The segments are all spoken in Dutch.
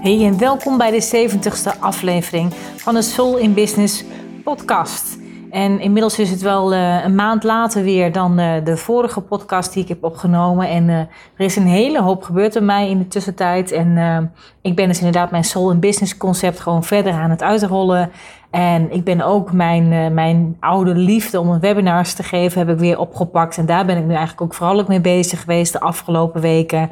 Hey en welkom bij de 70ste aflevering van de Soul in Business podcast. En inmiddels is het wel uh, een maand later weer dan uh, de vorige podcast die ik heb opgenomen. En uh, er is een hele hoop gebeurd bij mij in de tussentijd. En ik ben dus inderdaad mijn Soul in Business concept gewoon verder aan het uitrollen. En ik ben ook mijn, mijn oude liefde om webinars te geven, heb ik weer opgepakt. En daar ben ik nu eigenlijk ook vooral ook mee bezig geweest de afgelopen weken.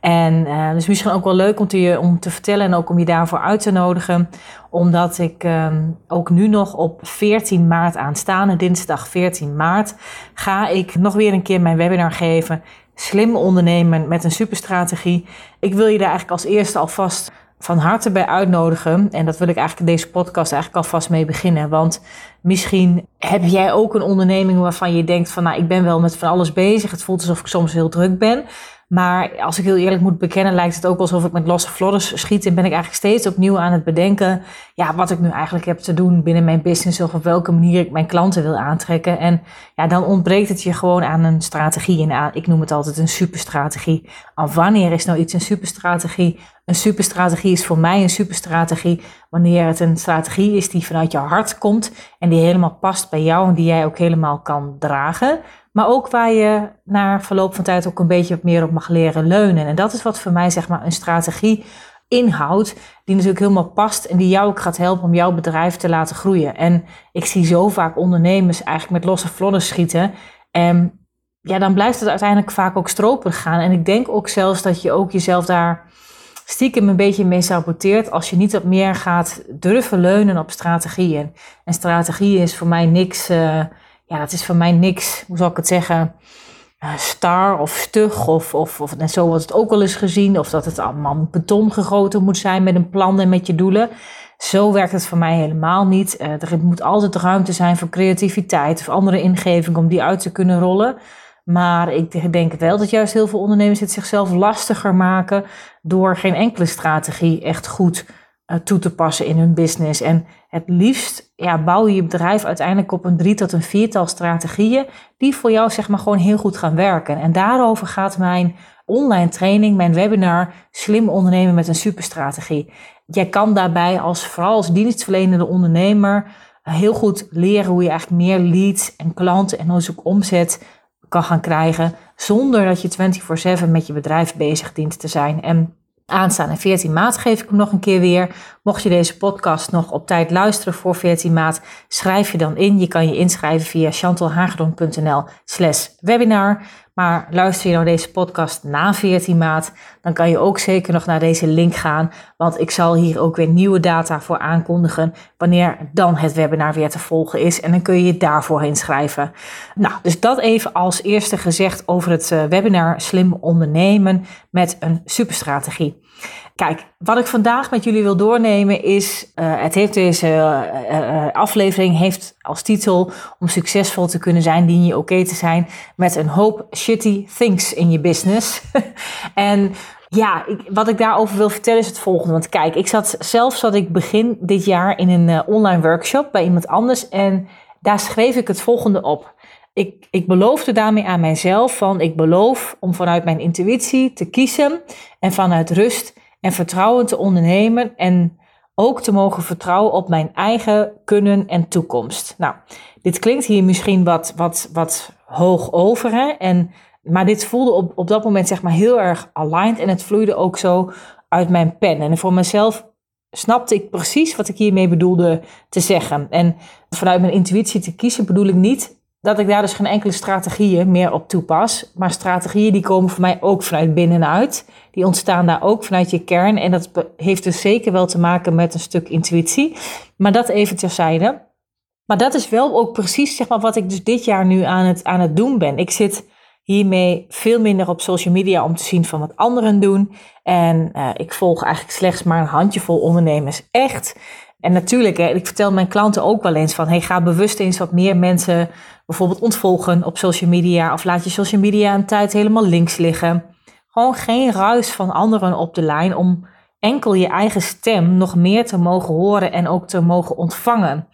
En uh, dus misschien ook wel leuk om te, om te vertellen en ook om je daarvoor uit te nodigen. Omdat ik um, ook nu nog op 14 maart aanstaande, dinsdag 14 maart, ga ik nog weer een keer mijn webinar geven. Slim ondernemen met een superstrategie. Ik wil je daar eigenlijk als eerste alvast van harte bij uitnodigen. En dat wil ik eigenlijk deze podcast eigenlijk alvast mee beginnen. Want misschien heb jij ook een onderneming waarvan je denkt van nou ik ben wel met van alles bezig. Het voelt alsof ik soms heel druk ben. Maar als ik heel eerlijk moet bekennen, lijkt het ook alsof ik met losse vlodders schiet. En ben ik eigenlijk steeds opnieuw aan het bedenken ja, wat ik nu eigenlijk heb te doen binnen mijn business. Of op welke manier ik mijn klanten wil aantrekken. En ja, dan ontbreekt het je gewoon aan een strategie. En ik noem het altijd een superstrategie. Al wanneer is nou iets een superstrategie? Een superstrategie is voor mij een superstrategie wanneer het een strategie is die vanuit je hart komt en die helemaal past bij jou en die jij ook helemaal kan dragen. Maar ook waar je na verloop van tijd ook een beetje meer op mag leren leunen. En dat is wat voor mij zeg maar een strategie inhoudt, die natuurlijk helemaal past en die jou ook gaat helpen om jouw bedrijf te laten groeien. En ik zie zo vaak ondernemers eigenlijk met losse vlodder schieten. En ja, dan blijft het uiteindelijk vaak ook stroperig gaan. En ik denk ook zelfs dat je ook jezelf daar stiekem een beetje mee saboteert als je niet wat meer gaat durven leunen op strategieën. En strategie is voor mij niks, uh, ja, dat is voor mij niks, hoe zal ik het zeggen, uh, star of stug of, of, of en zo het ook wel eens gezien. Of dat het allemaal beton gegoten moet zijn met een plan en met je doelen. Zo werkt het voor mij helemaal niet. Uh, er moet altijd ruimte zijn voor creativiteit of andere ingeving om die uit te kunnen rollen. Maar ik denk wel dat juist heel veel ondernemers het zichzelf lastiger maken door geen enkele strategie echt goed toe te passen in hun business. En het liefst ja, bouw je je bedrijf uiteindelijk op een drie tot een viertal strategieën die voor jou zeg maar gewoon heel goed gaan werken. En daarover gaat mijn online training, mijn webinar Slim ondernemen met een superstrategie. Jij kan daarbij als vooral als dienstverlenende ondernemer heel goed leren hoe je eigenlijk meer leads en klanten en ook omzet kan gaan krijgen zonder dat je 24/7 met je bedrijf bezig dient te zijn. En aanstaande 14 maart geef ik hem nog een keer weer. Mocht je deze podcast nog op tijd luisteren voor 14 maart, schrijf je dan in. Je kan je inschrijven via chantalhagedon.nl slash webinar. Maar luister je naar deze podcast na 14 maart, dan kan je ook zeker nog naar deze link gaan. Want ik zal hier ook weer nieuwe data voor aankondigen wanneer dan het webinar weer te volgen is. En dan kun je je daarvoor inschrijven. Nou, dus dat even als eerste gezegd over het eh, webinar Slim ondernemen met een superstrategie. Kijk, wat ik vandaag met jullie wil doornemen is, uh, het heeft deze uh, aflevering heeft als titel om succesvol te kunnen zijn, dien je oké te zijn met een hoop shitty things in je business. en ja, ik, wat ik daarover wil vertellen is het volgende. Want kijk, ik zat zelf zat ik begin dit jaar in een online workshop bij iemand anders en daar schreef ik het volgende op. Ik, ik beloofde daarmee aan mijzelf van ik beloof om vanuit mijn intuïtie te kiezen en vanuit rust en vertrouwen te ondernemen en ook te mogen vertrouwen op mijn eigen kunnen en toekomst. Nou, dit klinkt hier misschien wat, wat, wat hoog over, hè? En, maar dit voelde op, op dat moment zeg maar heel erg aligned en het vloeide ook zo uit mijn pen. En voor mezelf snapte ik precies wat ik hiermee bedoelde te zeggen. En vanuit mijn intuïtie te kiezen bedoel ik niet dat ik daar dus geen enkele strategieën meer op toepas. Maar strategieën die komen voor mij ook vanuit binnenuit. Die ontstaan daar ook vanuit je kern. En dat heeft dus zeker wel te maken met een stuk intuïtie. Maar dat even terzijde. Maar dat is wel ook precies zeg maar, wat ik dus dit jaar nu aan het, aan het doen ben. Ik zit hiermee veel minder op social media om te zien van wat anderen doen. En uh, ik volg eigenlijk slechts maar een handjevol ondernemers. Echt. En natuurlijk, hè, ik vertel mijn klanten ook wel eens van, hey, ga bewust eens wat meer mensen bijvoorbeeld ontvolgen op social media of laat je social media een tijd helemaal links liggen. Gewoon geen ruis van anderen op de lijn om enkel je eigen stem nog meer te mogen horen en ook te mogen ontvangen.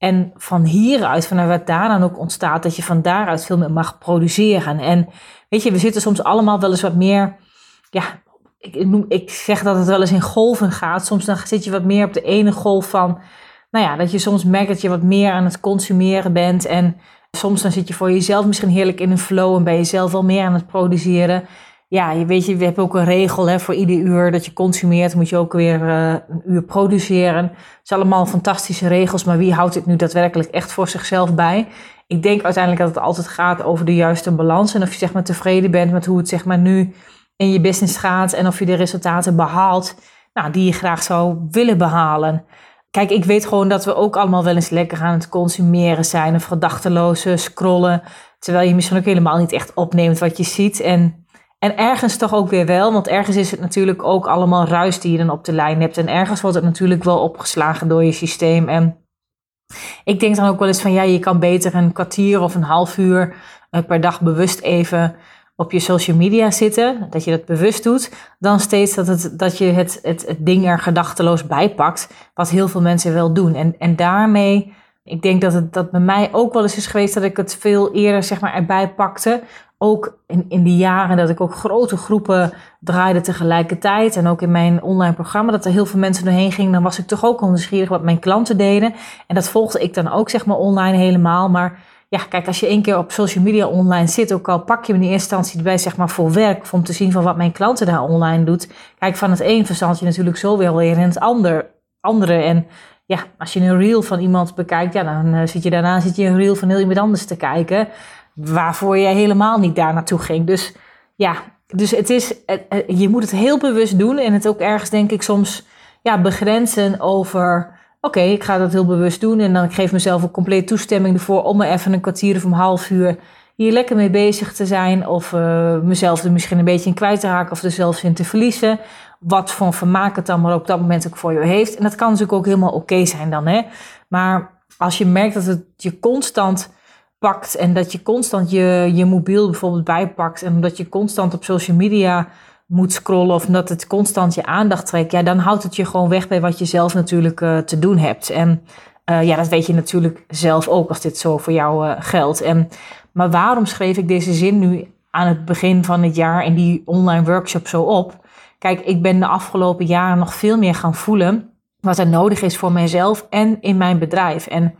En van hieruit, vanuit wat daar dan ook ontstaat, dat je van daaruit veel meer mag produceren. En weet je, we zitten soms allemaal wel eens wat meer ja, ik, noem, ik zeg dat het wel eens in golven gaat. Soms dan zit je wat meer op de ene golf van, nou ja, dat je soms merkt dat je wat meer aan het consumeren bent. En soms dan zit je voor jezelf misschien heerlijk in een flow en ben je zelf wel meer aan het produceren. Ja, je weet je, we hebben ook een regel hè, voor ieder uur dat je consumeert, moet je ook weer uh, een uur produceren. Het zijn allemaal fantastische regels, maar wie houdt dit nu daadwerkelijk echt voor zichzelf bij? Ik denk uiteindelijk dat het altijd gaat over de juiste balans en of je zeg maar tevreden bent met hoe het zeg maar nu in je business gaat en of je de resultaten behaalt nou, die je graag zou willen behalen. Kijk, ik weet gewoon dat we ook allemaal wel eens lekker aan het consumeren zijn of gedachteloze scrollen, terwijl je misschien ook helemaal niet echt opneemt wat je ziet. En, en ergens toch ook weer wel, want ergens is het natuurlijk ook allemaal ruis die je dan op de lijn hebt. En ergens wordt het natuurlijk wel opgeslagen door je systeem. En ik denk dan ook wel eens van ja, je kan beter een kwartier of een half uur eh, per dag bewust even op je social media zitten, dat je dat bewust doet, dan steeds dat, het, dat je het, het, het ding er gedachteloos bij pakt, wat heel veel mensen wel doen. En, en daarmee, ik denk dat het dat bij mij ook wel eens is geweest dat ik het veel eerder zeg maar, erbij pakte. Ook in, in die jaren dat ik ook grote groepen draaide tegelijkertijd. En ook in mijn online programma, dat er heel veel mensen doorheen gingen. Dan was ik toch ook nieuwsgierig wat mijn klanten deden. En dat volgde ik dan ook zeg maar online helemaal. Maar ja, kijk, als je één keer op social media online zit, ook al pak je me in eerste instantie erbij, zeg maar, voor werk, om te zien van wat mijn klanten daar online doet. Kijk, van het een verstand natuurlijk zo weer in het ander, andere. En ja, als je een reel van iemand bekijkt, ja, dan uh, zit je daarna zit je een reel van heel iemand anders te kijken, waarvoor je helemaal niet daar naartoe ging. Dus ja, dus het is, je moet het heel bewust doen en het ook ergens, denk ik, soms ja, begrenzen over oké, ik ga dat heel bewust doen. En dan ik geef mezelf een complete toestemming ervoor om er even een kwartier of een half uur hier lekker mee bezig te zijn. Of uh, mezelf er misschien een beetje in kwijt te raken of er zelfs in te verliezen. Wat voor vermaak het dan maar op dat moment ook voor je heeft. En dat kan natuurlijk ook helemaal oké zijn dan. Hè? Maar als je merkt dat het je constant pakt en dat je constant je, je mobiel bijvoorbeeld bijpakt. En dat je constant op social media moet scrollen of dat het constant je aandacht trekt, ja, dan houdt het je gewoon weg bij wat je zelf natuurlijk uh, te doen hebt. En uh, ja, dat weet je natuurlijk zelf ook als dit zo voor jou uh, geldt. En, maar waarom schreef ik deze zin nu aan het begin van het jaar in die online workshop zo op? Kijk, ik ben de afgelopen jaren nog veel meer gaan voelen wat er nodig is voor mijzelf en in mijn bedrijf. En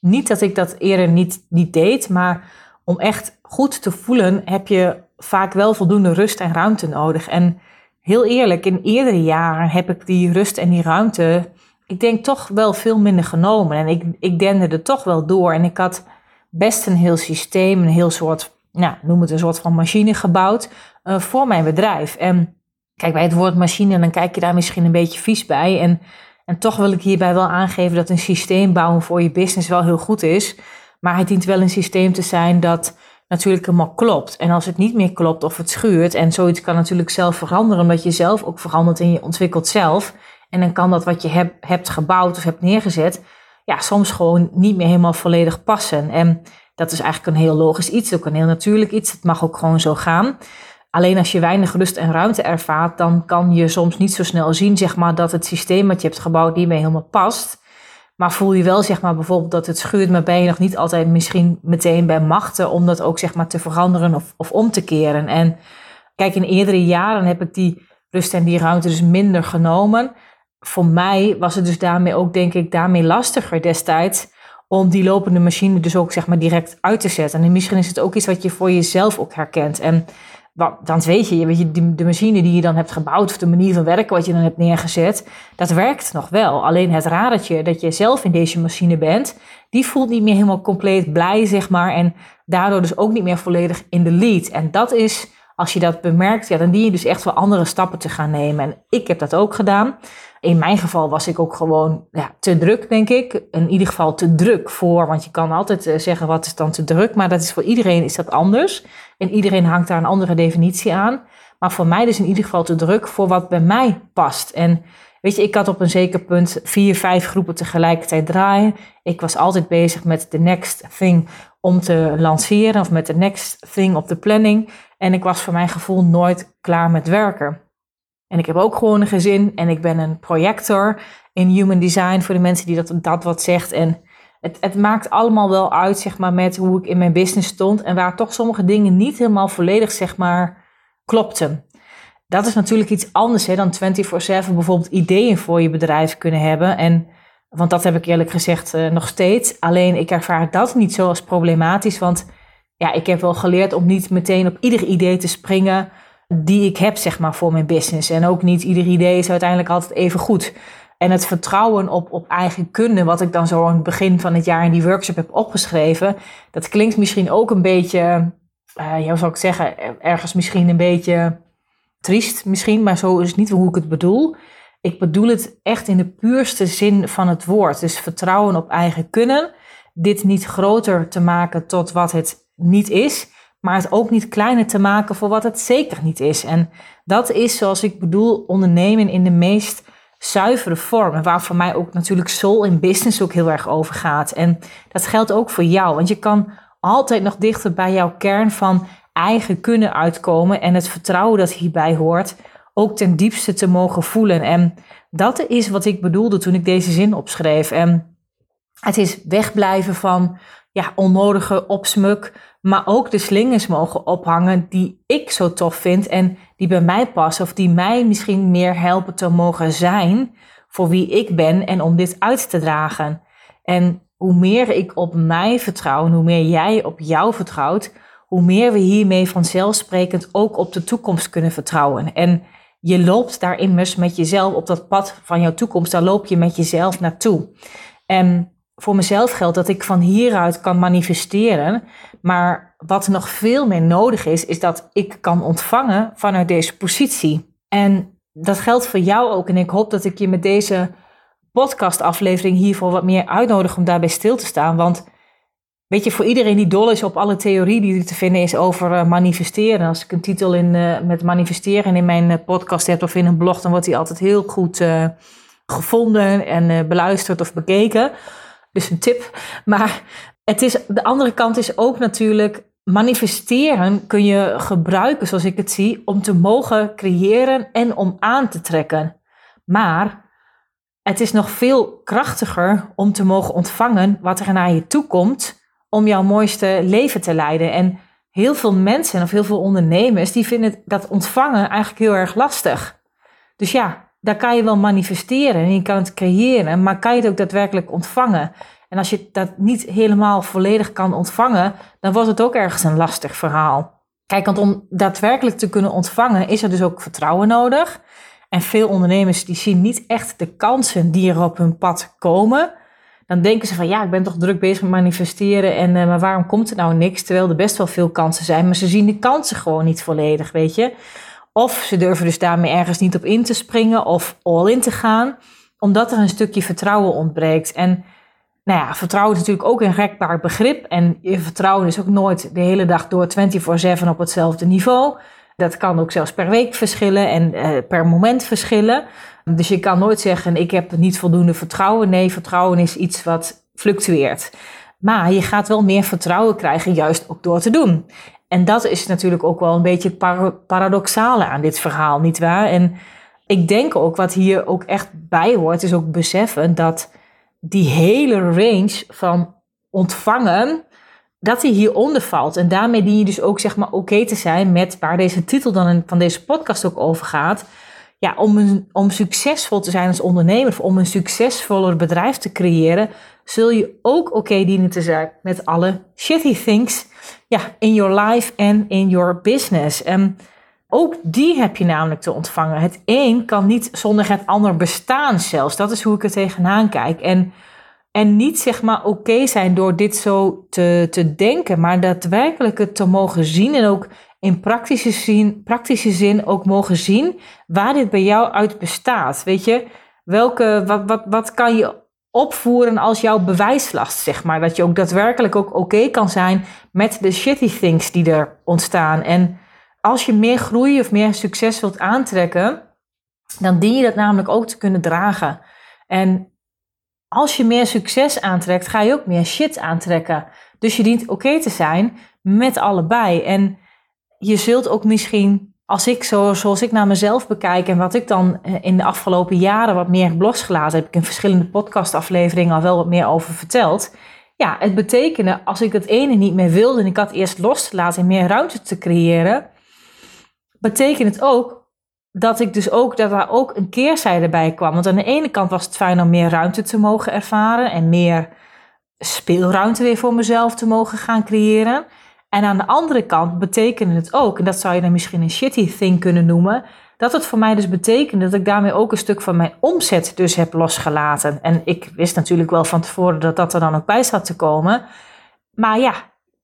niet dat ik dat eerder niet, niet deed, maar om echt goed te voelen heb je vaak wel voldoende rust en ruimte nodig. En heel eerlijk, in eerdere jaren heb ik die rust en die ruimte, ik denk toch wel veel minder genomen. En ik, ik dende er toch wel door. En ik had best een heel systeem, een heel soort, nou, noem het een soort van machine gebouwd uh, voor mijn bedrijf. En kijk, bij het woord machine, dan kijk je daar misschien een beetje vies bij. En, en toch wil ik hierbij wel aangeven dat een systeem bouwen voor je business wel heel goed is. Maar het dient wel een systeem te zijn dat natuurlijk helemaal klopt. En als het niet meer klopt of het schuurt, en zoiets kan natuurlijk zelf veranderen, omdat je zelf ook verandert en je ontwikkelt zelf. En dan kan dat wat je heb, hebt gebouwd of hebt neergezet, ja, soms gewoon niet meer helemaal volledig passen. En dat is eigenlijk een heel logisch iets, ook een heel natuurlijk iets. Het mag ook gewoon zo gaan. Alleen als je weinig rust en ruimte ervaart, dan kan je soms niet zo snel zien, zeg maar, dat het systeem wat je hebt gebouwd niet meer helemaal past. Maar voel je wel, zeg maar, bijvoorbeeld dat het schuurt, maar ben je nog niet altijd misschien meteen bij machten om dat ook, zeg maar, te veranderen of, of om te keren. En kijk, in eerdere jaren heb ik die rust en die ruimte dus minder genomen. Voor mij was het dus daarmee ook, denk ik, daarmee lastiger destijds om die lopende machine dus ook, zeg maar, direct uit te zetten. En misschien is het ook iets wat je voor jezelf ook herkent. En dan weet je, weet je, de machine die je dan hebt gebouwd, of de manier van werken wat je dan hebt neergezet, dat werkt nog wel. Alleen het radertje dat je zelf in deze machine bent, die voelt niet meer helemaal compleet blij, zeg maar. En daardoor dus ook niet meer volledig in de lead. En dat is, als je dat bemerkt, ja, dan dien je dus echt wel andere stappen te gaan nemen. En ik heb dat ook gedaan. In mijn geval was ik ook gewoon ja, te druk, denk ik. In ieder geval te druk voor, want je kan altijd eh, zeggen wat is dan te druk, maar dat is voor iedereen is dat anders. En iedereen hangt daar een andere definitie aan. Maar voor mij dus in ieder geval te druk voor wat bij mij past. En weet je, ik had op een zeker punt vier, vijf groepen tegelijkertijd draaien. Ik was altijd bezig met de next thing om te lanceren of met de next thing op de planning. En ik was voor mijn gevoel nooit klaar met werken. En ik heb ook gewoon een gezin en ik ben een projector in human design voor de mensen die dat, dat wat zegt. En het, het maakt allemaal wel uit, zeg maar, met hoe ik in mijn business stond en waar toch sommige dingen niet helemaal volledig, zeg maar, klopten. dat is natuurlijk iets anders hè, dan 24-7 bijvoorbeeld ideeën voor je bedrijf kunnen hebben. En, want dat heb ik eerlijk gezegd uh, nog steeds. Alleen ik ervaar dat niet zo als problematisch. Want ja, ik heb wel geleerd om niet meteen op ieder idee te springen die ik heb, zeg maar, voor mijn business. En ook niet ieder idee is uiteindelijk altijd even goed. En het vertrouwen op, op eigen kunde, wat ik dan zo aan het begin van het jaar in die workshop heb opgeschreven, dat klinkt misschien ook een beetje, uh, ja, zou ik zeggen, ergens misschien een beetje triest misschien, maar zo is het niet hoe ik het bedoel. Ik bedoel het echt in de puurste zin van het woord. Dus vertrouwen op eigen kunnen. Dit niet groter te maken tot wat het niet is, maar het ook niet kleiner te maken voor wat het zeker niet is. En dat is zoals ik bedoel ondernemen in de meest zuivere vorm. En waar voor mij ook natuurlijk soul in business ook heel erg over gaat. En dat geldt ook voor jou, want je kan altijd nog dichter bij jouw kern van eigen kunnen uitkomen en het vertrouwen dat hierbij hoort ook ten diepste te mogen voelen. En dat is wat ik bedoelde toen ik deze zin opschreef. En het is wegblijven van ja, onnodige opsmuk, maar ook de slingers mogen ophangen die ik zo tof vind en die bij mij passen of die mij misschien meer helpen te mogen zijn voor wie ik ben en om dit uit te dragen. En hoe meer ik op mij vertrouw en hoe meer jij op jou vertrouwt, hoe meer we hiermee vanzelfsprekend ook op de toekomst kunnen vertrouwen. En je loopt daar immers met jezelf op dat pad van jouw toekomst, daar loop je met jezelf naartoe. En voor mezelf geldt dat ik van hieruit kan manifesteren. Maar wat nog veel meer nodig is, is dat ik kan ontvangen vanuit deze positie. En dat geldt voor jou ook. En ik hoop dat ik je met deze podcastaflevering hiervoor wat meer uitnodig om daarbij stil te staan. Want weet je, voor iedereen die dol is op alle theorie die er te vinden is over uh, manifesteren. Als ik een titel in, uh, met manifesteren in mijn uh, podcast heb of in een blog, dan wordt die altijd heel goed gevonden en beluisterd of bekeken. Dus een tip. Maar het is, de andere kant is ook natuurlijk manifesteren kun je gebruiken, zoals ik het zie, om te mogen creëren en om aan te trekken. Maar het is nog veel krachtiger om te mogen ontvangen wat er naar je toe komt om jouw mooiste leven te leiden. En heel veel mensen of heel veel ondernemers die vinden dat ontvangen eigenlijk heel erg lastig. Dus ja, daar kan je wel manifesteren en je kan het creëren, maar kan je het ook daadwerkelijk ontvangen? En als je dat niet helemaal volledig kan ontvangen, dan wordt het ook ergens een lastig verhaal. Kijk, want om daadwerkelijk te kunnen ontvangen is er dus ook vertrouwen nodig. En veel ondernemers die zien niet echt de kansen die er op hun pad komen. Dan denken ze van ja, ik ben toch druk bezig met manifesteren en uh, maar waarom komt er nou niks? Terwijl er best wel veel kansen zijn, maar ze zien de kansen gewoon niet volledig, weet je. Of ze durven dus daarmee ergens niet op in te springen of all in te gaan, omdat er een stukje vertrouwen ontbreekt. En nou ja, vertrouwen is natuurlijk ook een rekbaar begrip. En je vertrouwen is ook nooit de hele dag door 24-7 op hetzelfde niveau. Dat kan ook zelfs per week verschillen en uh, per moment verschillen. Dus je kan nooit zeggen, ik heb niet voldoende vertrouwen. Nee, vertrouwen is iets wat fluctueert. Maar je gaat wel meer vertrouwen krijgen, juist ook door te doen. En dat is natuurlijk ook wel een beetje het paradoxale aan dit verhaal, nietwaar? En ik denk ook wat hier ook echt bij hoort, is ook beseffen dat die hele range van ontvangen, dat die hieronder valt. En daarmee dien je dus ook zeg maar oké te zijn met waar deze titel dan van deze podcast ook over gaat. Ja, om, om succesvol te zijn als ondernemer of om een succesvoller bedrijf te creëren, zul je ook oké dienen te zijn met alle shitty things ja, in your life en in your business. En ook die heb je namelijk te ontvangen. Het een kan niet zonder het ander bestaan zelfs. Dat is hoe ik er tegenaan kijk. En, en niet zeg maar oké zijn door dit zo te, te denken, maar daadwerkelijk het te mogen zien en ook in praktische zin, praktische zin ook mogen zien waar dit bij jou uit bestaat. Weet je, welke, wat, wat, wat kan je opvoeren als jouw bewijslast, zeg maar. Dat je ook daadwerkelijk ook oké kan zijn met de shitty things die er ontstaan. En als je meer groei of meer succes wilt aantrekken, dan dien je dat namelijk ook te kunnen dragen. En als je meer succes aantrekt, ga je ook meer shit aantrekken. Dus je dient oké te zijn met allebei. En je zult ook misschien, als ik zo, zoals ik naar mezelf bekijk en wat ik dan eh, in de afgelopen jaren wat meer heb losgelaten, heb ik in verschillende podcastafleveringen al wel wat meer over verteld. Ja, het betekende als ik het ene niet meer wilde en ik had eerst losgelaten en meer ruimte te creëren, betekent het ook dat ik dus ook, dat daar ook een keerzijde bij kwam. Want aan de ene kant was het fijn om meer ruimte te mogen ervaren en meer speelruimte weer voor mezelf te mogen gaan creëren. En aan de andere kant betekende het ook, en dat zou je dan misschien een shitty thing kunnen noemen, dat het voor mij dus betekende dat ik daarmee ook een stuk van mijn omzet dus heb losgelaten. En ik wist natuurlijk wel van tevoren dat dat er dan ook bij zat te komen. Maar ja,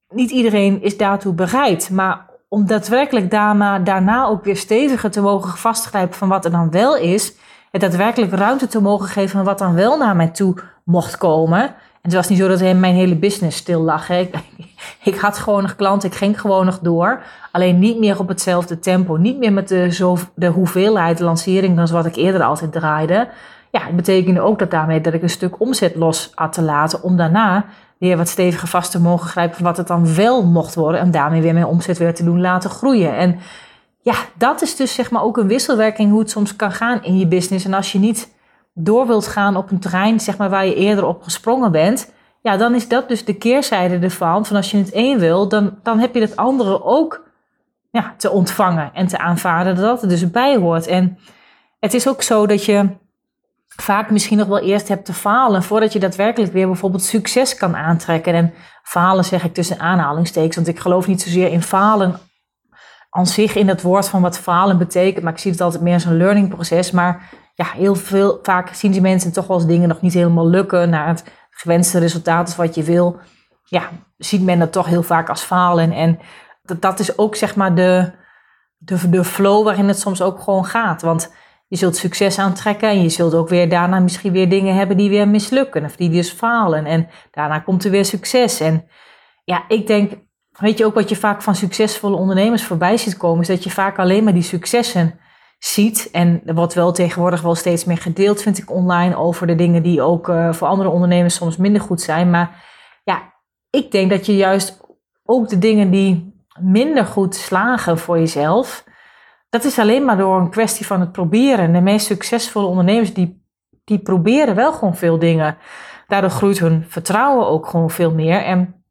niet iedereen is daartoe bereid. Maar om daadwerkelijk daarna, daarna ook weer steviger te mogen vastgrijpen van wat er dan wel is. En daadwerkelijk ruimte te mogen geven van wat dan wel naar mij toe mocht komen. En het was niet zo dat mijn hele business stil lag. Hè. Ik, had gewoon nog klanten, ik ging gewoon nog door. Alleen niet meer op hetzelfde tempo. Niet meer met de, zo, de hoeveelheid lanceringen als wat ik eerder altijd draaide. Ja, het betekende ook dat daarmee dat ik een stuk omzet los had te laten. Om daarna weer wat steviger vast te mogen grijpen van wat het dan wel mocht worden. En daarmee weer mijn omzet weer te doen laten groeien. En ja, dat is dus zeg maar ook een wisselwerking hoe het soms kan gaan in je business. En als je niet door wilt gaan op een terrein zeg maar, waar je eerder op gesprongen bent. Ja, dan is dat dus de keerzijde ervan. Van als je het één wil, dan, dan heb je het andere ook ja, te ontvangen en te aanvaarden dat er dus bij hoort. En het is ook zo dat je vaak misschien nog wel eerst hebt te falen voordat je daadwerkelijk weer bijvoorbeeld succes kan aantrekken. En falen zeg ik tussen aanhalingstekens, want ik geloof niet zozeer in falen aan zich in het woord van wat falen betekent, maar ik zie het altijd meer als een learning proces. Maar ja, heel veel, vaak zien die mensen toch wel dingen nog niet helemaal lukken naar het gewenste resultaat is wat je wil. Ja, ziet men dat toch heel vaak als falen. En dat, dat is ook zeg maar de, de, de flow waarin het soms ook gewoon gaat. Want je zult succes aantrekken en je zult ook weer daarna misschien weer dingen hebben die weer mislukken of die dus falen. En daarna komt er weer succes. En ja, ik denk, weet je ook wat je vaak van succesvolle ondernemers voorbij ziet komen, is dat je vaak alleen maar die successen ziet. En wordt wel tegenwoordig wel steeds meer gedeeld, vind ik, online over de dingen die ook uh, voor andere ondernemers soms minder goed zijn. Maar ja, ik denk dat je juist ook de dingen die minder goed slagen voor jezelf, dat is alleen maar door een kwestie van het proberen. De meest succesvolle ondernemers die, die proberen wel gewoon veel dingen. Daardoor groeit hun vertrouwen ook gewoon veel meer. En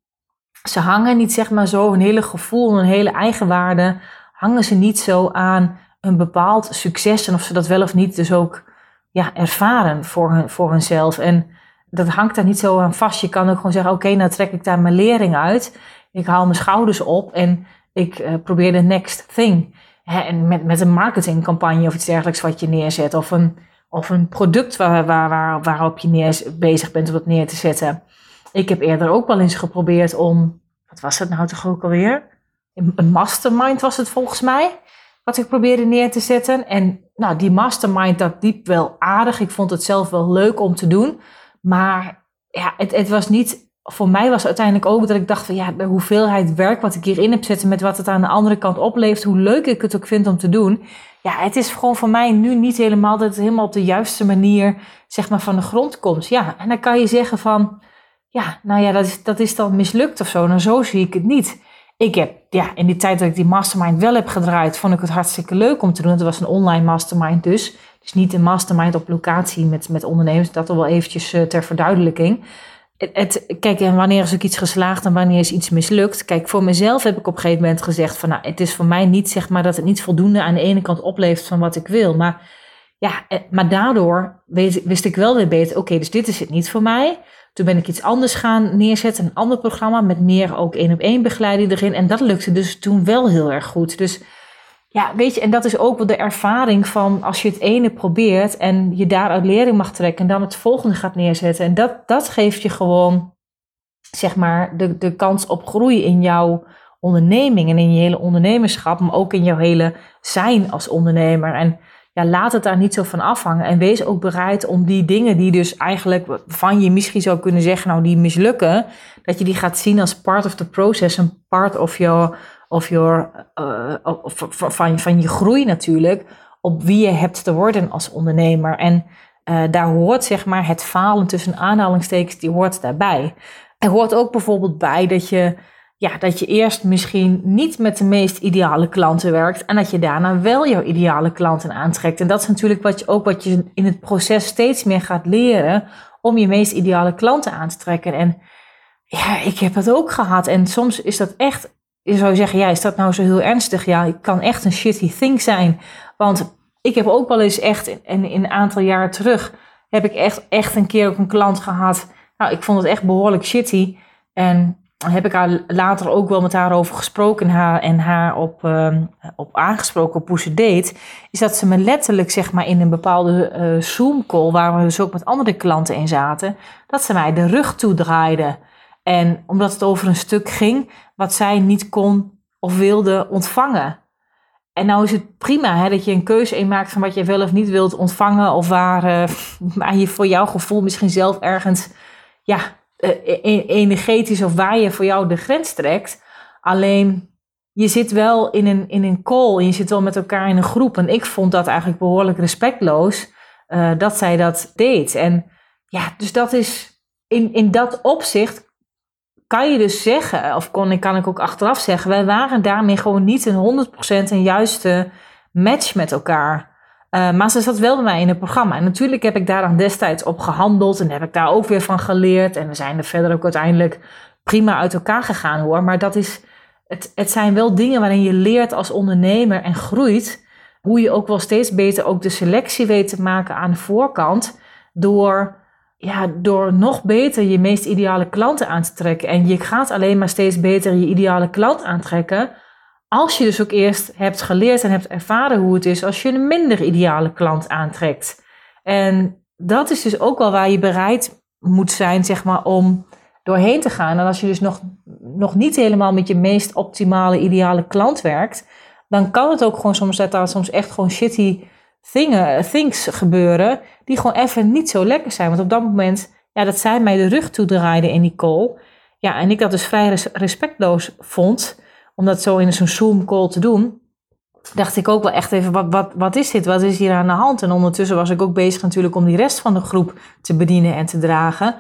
ze hangen niet zeg maar zo, een hele gevoel, een hele eigenwaarde, hangen ze niet zo aan een bepaald succes en of ze dat wel of niet dus ook ja, ervaren voor, hun, voor hunzelf. En dat hangt daar niet zo aan vast. Je kan ook gewoon zeggen, oké, nou trek ik daar mijn lering uit. Ik haal mijn schouders op en ik uh, probeer de next thing. Hè, en met, met een marketingcampagne of iets dergelijks wat je neerzet. Of een, of een product waar, waar, waar, waarop je neer, bezig bent om het neer te zetten. Ik heb eerder ook wel eens geprobeerd om, wat was het nou toch ook alweer? Een mastermind was het volgens mij. Wat ik probeerde neer te zetten. En nou, die mastermind, dat liep wel aardig. Ik vond het zelf wel leuk om te doen. Maar ja, het, het was niet voor mij was uiteindelijk ook dat ik dacht van ja, de hoeveelheid werk wat ik hierin heb zitten met wat het aan de andere kant oplevert, hoe leuk ik het ook vind om te doen. Ja, het is gewoon voor mij nu niet helemaal dat het helemaal op de juiste manier zeg maar van de grond komt. Ja, en dan kan je zeggen van ja, nou ja, dat is, dat is dan mislukt of zo. Nou, zo zie ik het niet. Ik heb, ja, in die tijd dat ik die mastermind wel heb gedraaid, vond ik het hartstikke leuk om te doen. Het was een online mastermind dus. Dus niet een mastermind op locatie met, met ondernemers. Dat al wel eventjes uh, ter verduidelijking. Het, kijk, en wanneer is ook iets geslaagd en wanneer is iets mislukt? Kijk, voor mezelf heb ik op een gegeven moment gezegd van, nou, het is voor mij niet, zeg maar, dat het niet voldoende aan de ene kant oplevert van wat ik wil. Maar ja, eh, maar daardoor wist ik wel weer beter, oké, dus dit is het niet voor mij. Toen ben ik iets anders gaan neerzetten, een ander programma met meer ook één op één begeleiding erin. En dat lukte dus toen wel heel erg goed. Dus ja, weet je, en dat is ook wel de ervaring van als je het ene probeert en je daaruit lering mag trekken en dan het volgende gaat neerzetten. En dat, dat geeft je gewoon, zeg maar, de, de kans op groei in jouw onderneming en in je hele ondernemerschap, maar ook in jouw hele zijn als ondernemer. En ja, laat het daar niet zo van afhangen. En wees ook bereid om die dingen die dus eigenlijk van je misschien zou kunnen zeggen, nou die mislukken, dat je die gaat zien als part of the process, een part of your of your, uh, van, van je groei natuurlijk, op wie je hebt te worden als ondernemer. En uh, daar hoort zeg maar het falen tussen aanhalingstekens, die hoort daarbij. Er hoort ook bijvoorbeeld bij dat je, ja, dat je eerst misschien niet met de meest ideale klanten werkt en dat je daarna wel jouw ideale klanten aantrekt. En dat is natuurlijk wat je, ook wat je in het proces steeds meer gaat leren om je meest ideale klanten aan te trekken. En ja, ik heb dat ook gehad. En soms is dat echt je zou zeggen, ja, is dat nou zo heel ernstig? Ja, het kan echt een shitty thing zijn. Want ik heb ook wel eens echt, in, in een aantal jaar terug, heb ik echt, echt een keer ook een klant gehad. Nou, ik vond het echt behoorlijk shitty. En heb ik haar later ook wel met haar over gesproken en haar, en haar op, uh, op aangesproken op hoe ze deed. Is dat ze me letterlijk zeg maar in een bepaalde uh, Zoom call, waar we dus ook met andere klanten in zaten, dat ze mij de rug toedraaide. En omdat het over een stuk ging wat zij niet kon of wilde ontvangen. En nou is het prima hè, dat je een keuze in maakt van wat je wel of niet wilt ontvangen. Of waar, uh, je voor jouw gevoel misschien zelf ergens ja, energetisch of waar je voor jou de grens trekt. Alleen je zit wel in een, in een call je zit wel met elkaar in een groep. En ik vond dat eigenlijk behoorlijk respectloos uh, dat zij dat deed. En ja, dus dat is in, in dat opzicht kan je dus zeggen, of kon, kan ik ook achteraf zeggen, wij waren daarmee gewoon niet een 100% een juiste match met elkaar. Uh, maar ze zat wel bij mij in het programma. En natuurlijk heb ik daar dan destijds op gehandeld en heb ik daar ook weer van geleerd. En we zijn er verder ook uiteindelijk prima uit elkaar gegaan hoor. Maar dat is, het, het zijn wel dingen waarin je leert als ondernemer en groeit. Hoe je ook wel steeds beter ook de selectie weet te maken aan de voorkant. Door ja, door nog beter je meest ideale klanten aan te trekken. En je gaat alleen maar steeds beter je ideale klant aantrekken. Als je dus ook eerst hebt geleerd en hebt ervaren hoe het is als je een minder ideale klant aantrekt. En dat is dus ook wel waar je bereid moet zijn, zeg maar, om doorheen te gaan. En als je dus nog, nog niet helemaal met je meest optimale, ideale klant werkt, dan kan het ook gewoon soms dat daar soms echt gewoon shitty dingen, things gebeuren die gewoon even niet zo lekker zijn. Want op dat moment, ja, dat zij mij de rug toedraaiden in die call. Ja, en ik dat dus vrij respectloos vond, om dat zo in zo'n Zoom call te doen. Dacht ik ook wel echt even, wat, wat, wat is dit? Wat is hier aan de hand? En ondertussen was ik ook bezig natuurlijk om die rest van de groep te bedienen en te dragen.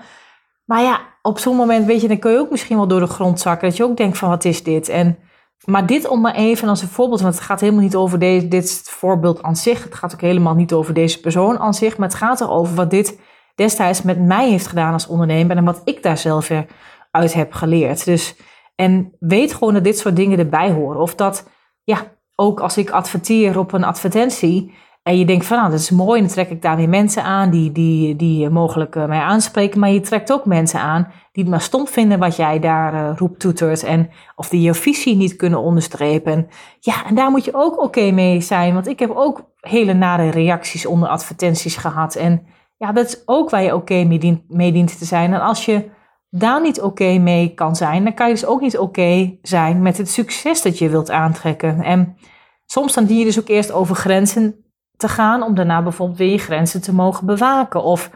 Maar ja, op zo'n moment, weet je, dan kun je ook misschien wel door de grond zakken. Dat je ook denkt van, wat is dit? En maar dit om maar even als een voorbeeld, want het gaat helemaal niet over deze, dit voorbeeld aan zich. Het gaat ook helemaal niet over deze persoon aan zich, maar het gaat erover wat dit destijds met mij heeft gedaan als ondernemer en wat ik daar zelf weer uit heb geleerd. Dus, en weet gewoon dat dit soort dingen erbij horen. Of dat, ja, ook als ik adverteer op een advertentie, en je denkt van, nou, dat is mooi. Dan trek ik daar weer mensen aan die, die, die mogelijk uh, mij aanspreken. Maar je trekt ook mensen aan die het maar stom vinden wat jij daar uh, roept, toetert. En of die je visie niet kunnen onderstrepen. Ja, en daar moet je ook oké mee zijn. Want ik heb ook hele nare reacties onder advertenties gehad. En ja, dat is ook waar je oké mee, dient, mee dient te zijn. En als je daar niet oké mee kan zijn, dan kan je dus ook niet oké zijn met het succes dat je wilt aantrekken. En soms dan dien je dus ook eerst over grenzen te gaan om daarna bijvoorbeeld weer je grenzen te mogen bewaken. Of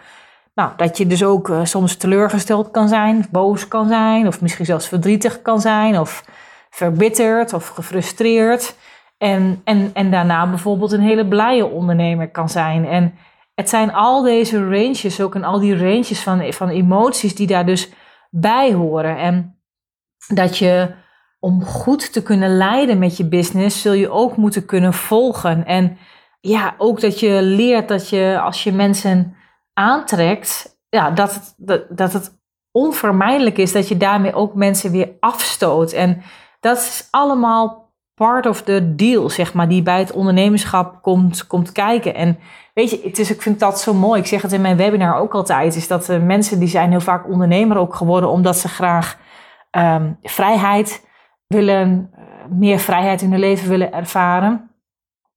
nou, dat je dus ook uh, soms teleurgesteld kan zijn, boos kan zijn, of misschien zelfs verdrietig kan zijn, of verbitterd of gefrustreerd. En, en, en daarna bijvoorbeeld een hele blije ondernemer kan zijn. En het zijn al deze ranges ook en al die ranges van, van emoties die daar dus bij horen. En dat je om goed te kunnen leiden met je business, zul je ook moeten kunnen volgen. En ja, ook dat je leert dat je als je mensen aantrekt, ja, dat, het, dat, dat het onvermijdelijk is dat je daarmee ook mensen weer afstoot. En dat is allemaal part of the deal, zeg maar, die bij het ondernemerschap komt, komt kijken. En weet je, het is, ik vind dat zo mooi. Ik zeg het in mijn webinar ook altijd, is dat uh, mensen die zijn heel vaak ondernemer ook geworden omdat ze graag um, vrijheid willen, uh, meer vrijheid in hun leven willen ervaren.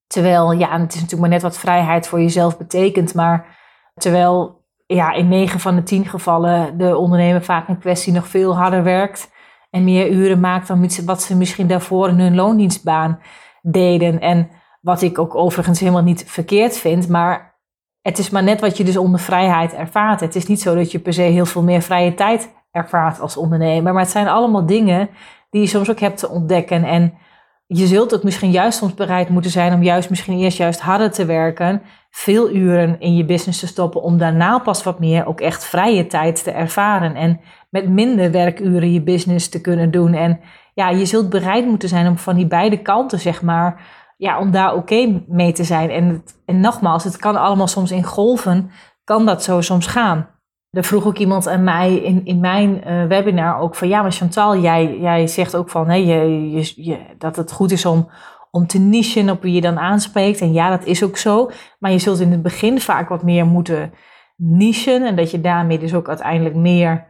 Terwijl, ja, het is natuurlijk maar net wat vrijheid voor jezelf betekent. Maar terwijl, ja, in 9 van de 10 gevallen de ondernemer vaak in kwestie nog veel harder werkt. En meer uren maakt dan wat ze misschien daarvoor in hun loondienstbaan deden. En wat ik ook overigens helemaal niet verkeerd vind. Maar het is maar net wat je dus onder vrijheid ervaart. Het is niet zo dat je per se heel veel meer vrije tijd ervaart als ondernemer. Maar het zijn allemaal dingen die je soms ook hebt te ontdekken. En je zult ook misschien juist soms bereid moeten zijn om juist misschien eerst juist harder te werken, veel uren in je business te stoppen, om daarna pas wat meer ook echt vrije tijd te ervaren en met minder werkuren je business te kunnen doen. En ja, je zult bereid moeten zijn om van die beide kanten, zeg maar, ja, om daar oké mee te zijn. En, en nogmaals, het kan allemaal soms in golven, kan dat zo soms gaan. Er vroeg ook iemand aan mij in, in mijn uh, webinar ook van ja, maar Chantal, jij, jij zegt ook van hey, je, je, je, dat het goed is om, om te nichen op wie je dan aanspreekt. En ja, dat is ook zo. Maar je zult in het begin vaak wat meer moeten nichen. En dat je daarmee dus ook uiteindelijk meer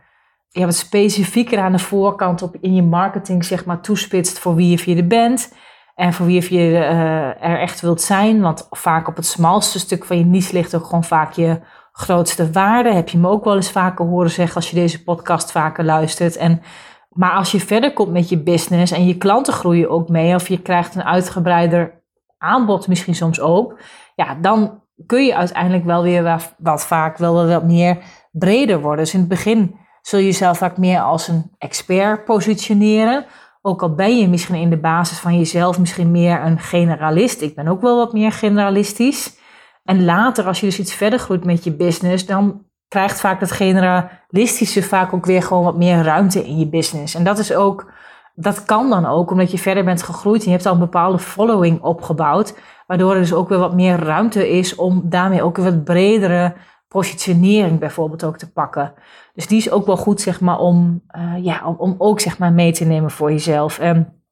ja, wat specifieker aan de voorkant op in je marketing zeg maar toespitst voor wie je je bent. En voor wie je uh, er echt wilt zijn. Want vaak op het smalste stuk van je niche ligt ook gewoon vaak je grootste waarde. Heb je me ook wel eens vaker horen zeggen als je deze podcast vaker luistert. En, maar als je verder komt met je business en je klanten groeien ook mee. Of je krijgt een uitgebreider aanbod misschien soms ook. Ja, dan kun je uiteindelijk wel weer wat, wat vaak wel wat meer breder worden. Dus in het begin zul je jezelf vaak meer als een expert positioneren. Ook al ben je misschien in de basis van jezelf misschien meer een generalist. Ik ben ook wel wat meer generalistisch. En later, als je dus iets verder groeit met je business, dan krijgt vaak dat generalistische vaak ook weer gewoon wat meer ruimte in je business. En dat is ook, dat kan dan ook omdat je verder bent gegroeid en je hebt al een bepaalde following opgebouwd. Waardoor er dus ook weer wat meer ruimte is om daarmee ook een wat bredere positionering bijvoorbeeld ook te pakken. Dus die is ook wel goed, zeg maar, om, uh, ja, om, om ook zeg maar mee te nemen voor jezelf. En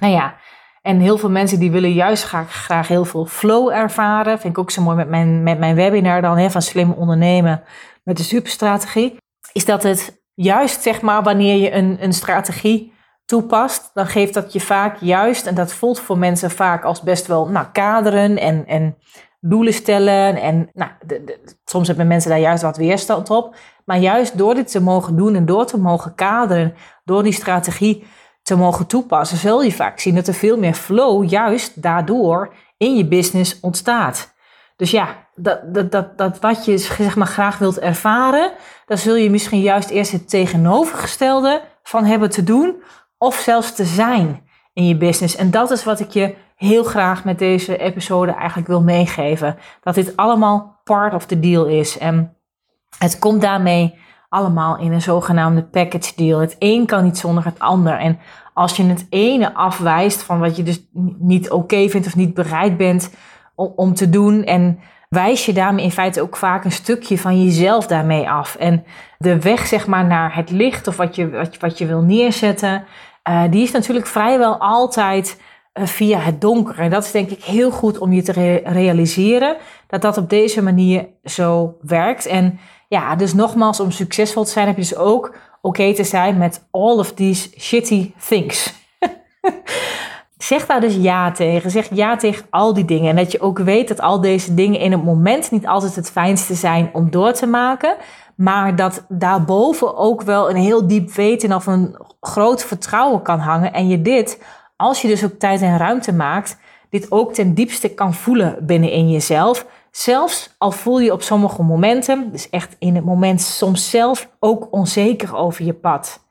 nou ja, en heel veel mensen die willen juist graag, graag heel veel flow ervaren. Vind ik ook zo mooi met mijn, met mijn webinar dan, hè, van slim ondernemen met de superstrategie. Is dat het juist, zeg maar, wanneer je een, een strategie toepast, dan geeft dat je vaak juist, en dat voelt voor mensen vaak als best wel nou, kaderen en, en doelen stellen. En nou, soms hebben mensen daar juist wat weerstand op. Maar juist door dit te mogen doen en door te mogen kaderen, door die strategie te mogen toepassen, zul je vaak zien dat er veel meer flow juist daardoor in je business ontstaat. Dus ja, dat, dat, dat, dat wat je zeg maar graag wilt ervaren, daar zul je misschien juist eerst het tegenovergestelde van hebben te doen of zelfs te zijn in je business. En dat is wat ik je heel graag met deze episode eigenlijk wil meegeven. Dat dit allemaal part of the deal is. En het komt daarmee allemaal in een zogenaamde package deal. Het een kan niet zonder het ander. En als je het ene afwijst van wat je dus niet oké vindt of niet bereid bent om, te doen en wijs je daarmee in feite ook vaak een stukje van jezelf daarmee af. En de weg zeg maar naar het licht of wat je, wat, wat je wil neerzetten, uh, die is natuurlijk vrijwel altijd via het donker. En dat is denk ik heel goed om je te re realiseren dat dat op deze manier zo werkt. En ja, dus nogmaals, om succesvol te zijn heb je dus ook oké te zijn met all of these shitty things. zeg daar dus ja tegen. Zeg ja tegen al die dingen. En dat je ook weet dat al deze dingen in het moment niet altijd het fijnste zijn om door te maken. Maar dat daarboven ook wel een heel diep weten of een groot vertrouwen kan hangen. En je dit, als je dus ook tijd en ruimte maakt, dit ook ten diepste kan voelen binnenin jezelf. Zelfs al voel je op sommige momenten, dus echt in het moment soms zelf ook onzeker over je pad.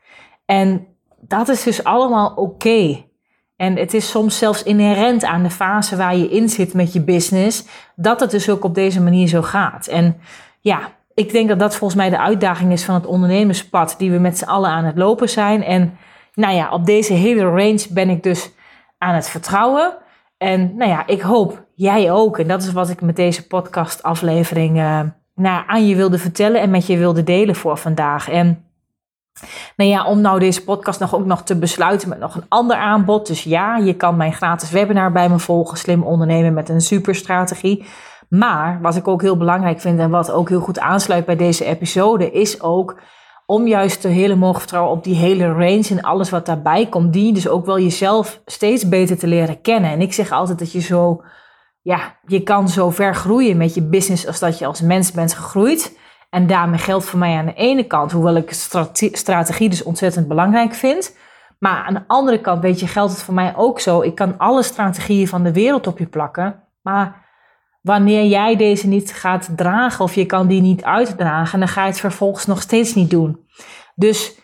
En dat is dus allemaal oké. En het is soms zelfs inherent aan de fase waar je in zit met je business, dat het dus ook op deze manier zo gaat. En ja, ik denk dat dat volgens mij de uitdaging is van het ondernemerspad die we met z'n allen aan het lopen zijn. En nou ja, op deze hele range ben ik dus aan het vertrouwen. En nou ja, ik hoop jij ook. En dat is wat ik met deze podcastaflevering uh, nou, aan je wilde vertellen en met je wilde delen voor vandaag. En nou ja, om nou deze podcast nog ook nog te besluiten met nog een ander aanbod. Dus ja, je kan mijn gratis webinar bij me volgen. Slim ondernemen met een superstrategie. Maar wat ik ook heel belangrijk vind en wat ook heel goed aansluit bij deze episode, is ook om juist te hele mogen vertrouwen op die hele range en alles wat daarbij komt, die dus ook wel jezelf steeds beter te leren kennen. En ik zeg altijd dat je zo, ja, je kan zo ver groeien met je business als dat je als mens bent gegroeid. En daarmee geldt voor mij aan de ene kant, hoewel ik strategie dus ontzettend belangrijk vind. Maar aan de andere kant, weet je, geldt het voor mij ook zo. Ik kan alle strategieën van de wereld op je plakken. Maar wanneer jij deze niet gaat dragen of je kan die niet uitdragen, dan ga je het vervolgens nog steeds niet doen. Dus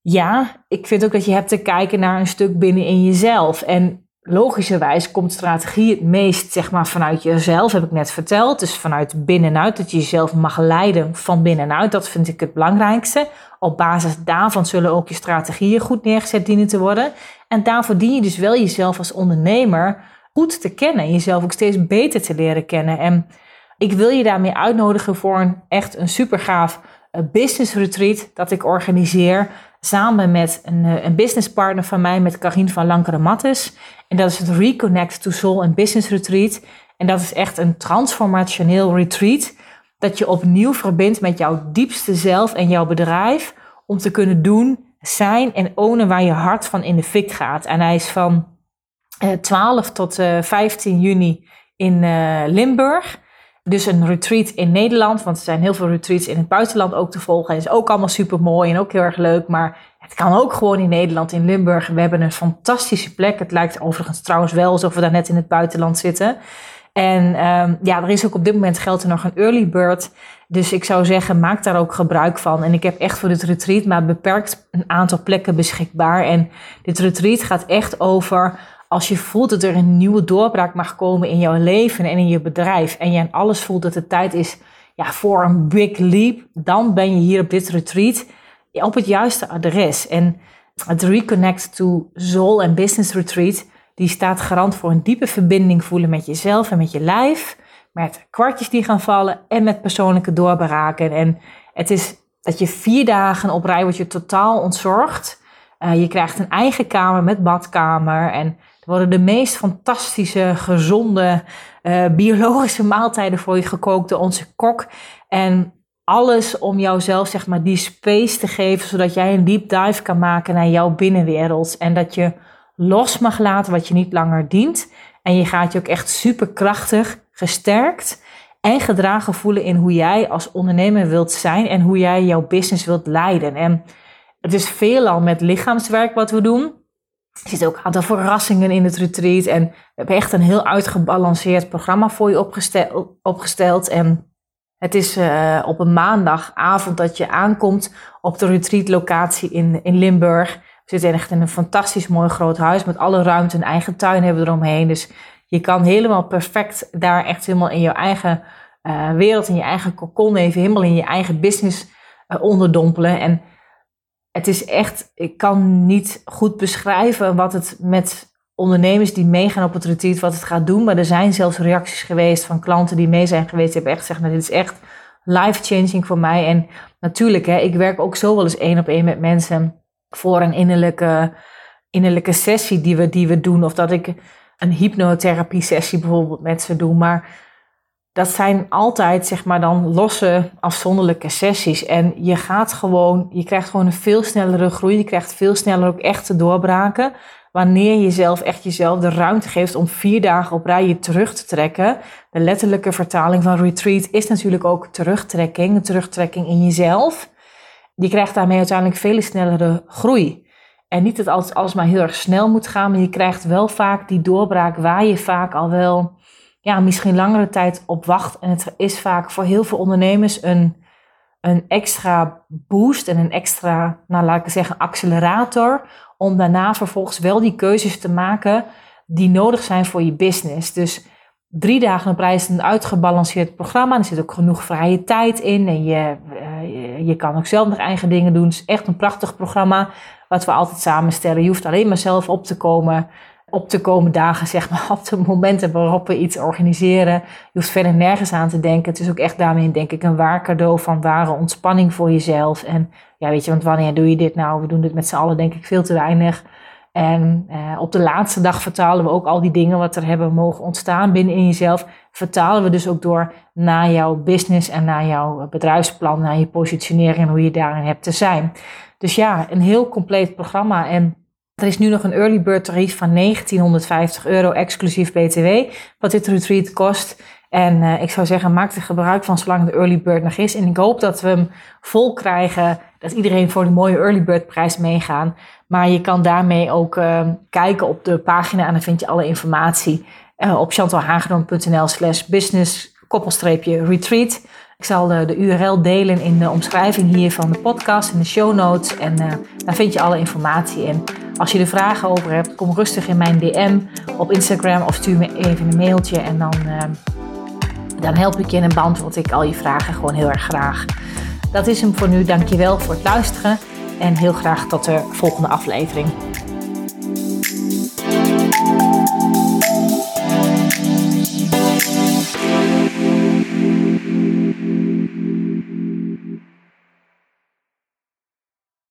ja, ik vind ook dat je hebt te kijken naar een stuk binnenin jezelf. En logischerwijs komt strategie het meest zeg maar, vanuit jezelf, heb ik net verteld. Dus vanuit binnenuit, dat je jezelf mag leiden van binnenuit. Dat vind ik het belangrijkste. Op basis daarvan zullen ook je strategieën goed neergezet dienen te worden. En daarvoor dien je dus wel jezelf als ondernemer goed te kennen. Jezelf ook steeds beter te leren kennen. En ik wil je daarmee uitnodigen voor een echt een super gaaf eh, business retreat dat ik organiseer samen met een, uh, een businesspartner van mij, met Karin van Lankeren Mattes. En dat is het Reconnect to Soul and Business Retreat. En dat is echt een transformationeel retreat. Dat je opnieuw verbindt met jouw diepste zelf en jouw bedrijf. Om te kunnen doen, zijn en ownen waar je hart van in de fik gaat. En hij is van 12 eh, tot 15 eh, juni in uh, Limburg. Dus een retreat in Nederland, want er zijn heel veel retreats in het buitenland ook te volgen. Het is ook allemaal super mooi en ook heel erg leuk. Maar het kan ook gewoon in Nederland, in Limburg. We hebben een fantastische plek. Het lijkt overigens trouwens wel alsof we daar net in het buitenland zitten. En um, ja, er is ook op dit moment geldt er nog een early bird. Dus ik zou zeggen, maak daar ook gebruik van. En ik heb echt voor dit retreat maar beperkt een aantal plekken beschikbaar. En dit retreat gaat echt over als je voelt dat er een nieuwe doorbraak mag komen in jouw leven en in je bedrijf. En je aan alles voelt dat het tijd is ja, voor een big leap. Dan ben je hier op dit retreat op het juiste adres. En het Reconnect to Soul and Business Retreat die staat garant voor een diepe verbinding voelen met jezelf en met je lijf. Met kwartjes die gaan vallen en met persoonlijke doorbraken. En het is dat je vier dagen op rij wordt je totaal ontzorgd. Uh, je krijgt een eigen kamer met badkamer. En worden de meest fantastische, gezonde, uh, biologische maaltijden voor je gekookt door onze kok. En alles om jouzelf, zeg maar, die space te geven, zodat jij een deep dive kan maken naar jouw binnenwereld. En dat je los mag laten wat je niet langer dient. En je gaat je ook echt superkrachtig, gesterkt en gedragen voelen in hoe jij als ondernemer wilt zijn en hoe jij jouw business wilt leiden. En het is veelal met lichaamswerk wat we doen. Er zitten ook een aantal verrassingen in het retreat. En we hebben echt een heel uitgebalanceerd programma voor je opgesteld. opgesteld. En het is uh, op een maandagavond dat je aankomt op de retreatlocatie in, in Limburg. We zitten echt in een fantastisch mooi groot huis met alle ruimte. Een eigen tuin hebben we eromheen. Dus je kan helemaal perfect daar echt helemaal in je eigen uh, wereld, in je eigen cocon even, helemaal in je eigen business uh, onderdompelen. En het is echt, ik kan niet goed beschrijven wat het met ondernemers die meegaan op het retreat, wat het gaat doen. Maar er zijn zelfs reacties geweest van klanten die mee zijn geweest. Die hebben echt gezegd, nou dit is echt life-changing voor mij. En natuurlijk, hè, ik werk ook zo wel eens één op één met mensen voor een innerlijke, innerlijke sessie die we, die we doen. Of dat ik een hypnotherapie sessie bijvoorbeeld met ze doe. Maar dat zijn altijd zeg maar dan losse afzonderlijke sessies. En je gaat gewoon, je krijgt gewoon een veel snellere groei. Je krijgt veel sneller ook echte doorbraken. Wanneer je zelf echt jezelf de ruimte geeft om vier dagen op rij je terug te trekken. De letterlijke vertaling van retreat is natuurlijk ook terugtrekking. Een terugtrekking in jezelf je krijgt daarmee uiteindelijk veel snellere groei. En niet dat alles, alles maar heel erg snel moet gaan, maar je krijgt wel vaak die doorbraak waar je vaak al wel ja, misschien langere tijd op wacht. En het is vaak voor heel veel ondernemers een, een extra boost en een extra, nou laat ik zeggen, accelerator. Om daarna vervolgens wel die keuzes te maken die nodig zijn voor je business. Dus drie dagen op reis een uitgebalanceerd programma. Er zit ook genoeg vrije tijd in. En je, uh, je kan ook zelf nog eigen dingen doen. Het is echt een prachtig programma. Wat we altijd samenstellen. Je hoeft alleen maar zelf op te komen. Op te komen dagen, zeg maar, op de momenten waarop we iets organiseren. Je hoeft verder nergens aan te denken. Het is ook echt daarmee, denk ik, een waar cadeau van ware ontspanning voor jezelf. En ja, weet je, want wanneer doe je dit nou? We doen dit met z'n allen, denk ik, veel te weinig. En uh, op de laatste dag vertalen we ook al die dingen wat er hebben mogen ontstaan binnen in jezelf. Vertalen we dus ook door naar jouw business en naar jouw bedrijfsplan, naar je positionering en hoe je daarin hebt te zijn. Dus ja, een heel compleet programma. En er is nu nog een early bird tarief van 1950 euro exclusief BTW, wat dit retreat kost. En uh, ik zou zeggen, maak er gebruik van zolang de early bird nog is. En ik hoop dat we hem vol krijgen, dat iedereen voor de mooie early bird prijs meegaan. Maar je kan daarmee ook uh, kijken op de pagina en dan vind je alle informatie uh, op chantalhagedorn.nl slash business retreat. Ik zal de, de, URL delen in de omschrijving hier van de podcast, in de show notes. En uh, daar vind je alle informatie in. Als je er vragen over hebt, kom rustig in mijn DM op Instagram of stuur me even een mailtje. En dan, dan help ik je en beantwoord ik al je vragen gewoon heel erg graag. Dat is hem voor nu. Dankjewel voor het luisteren. En heel graag tot de volgende aflevering.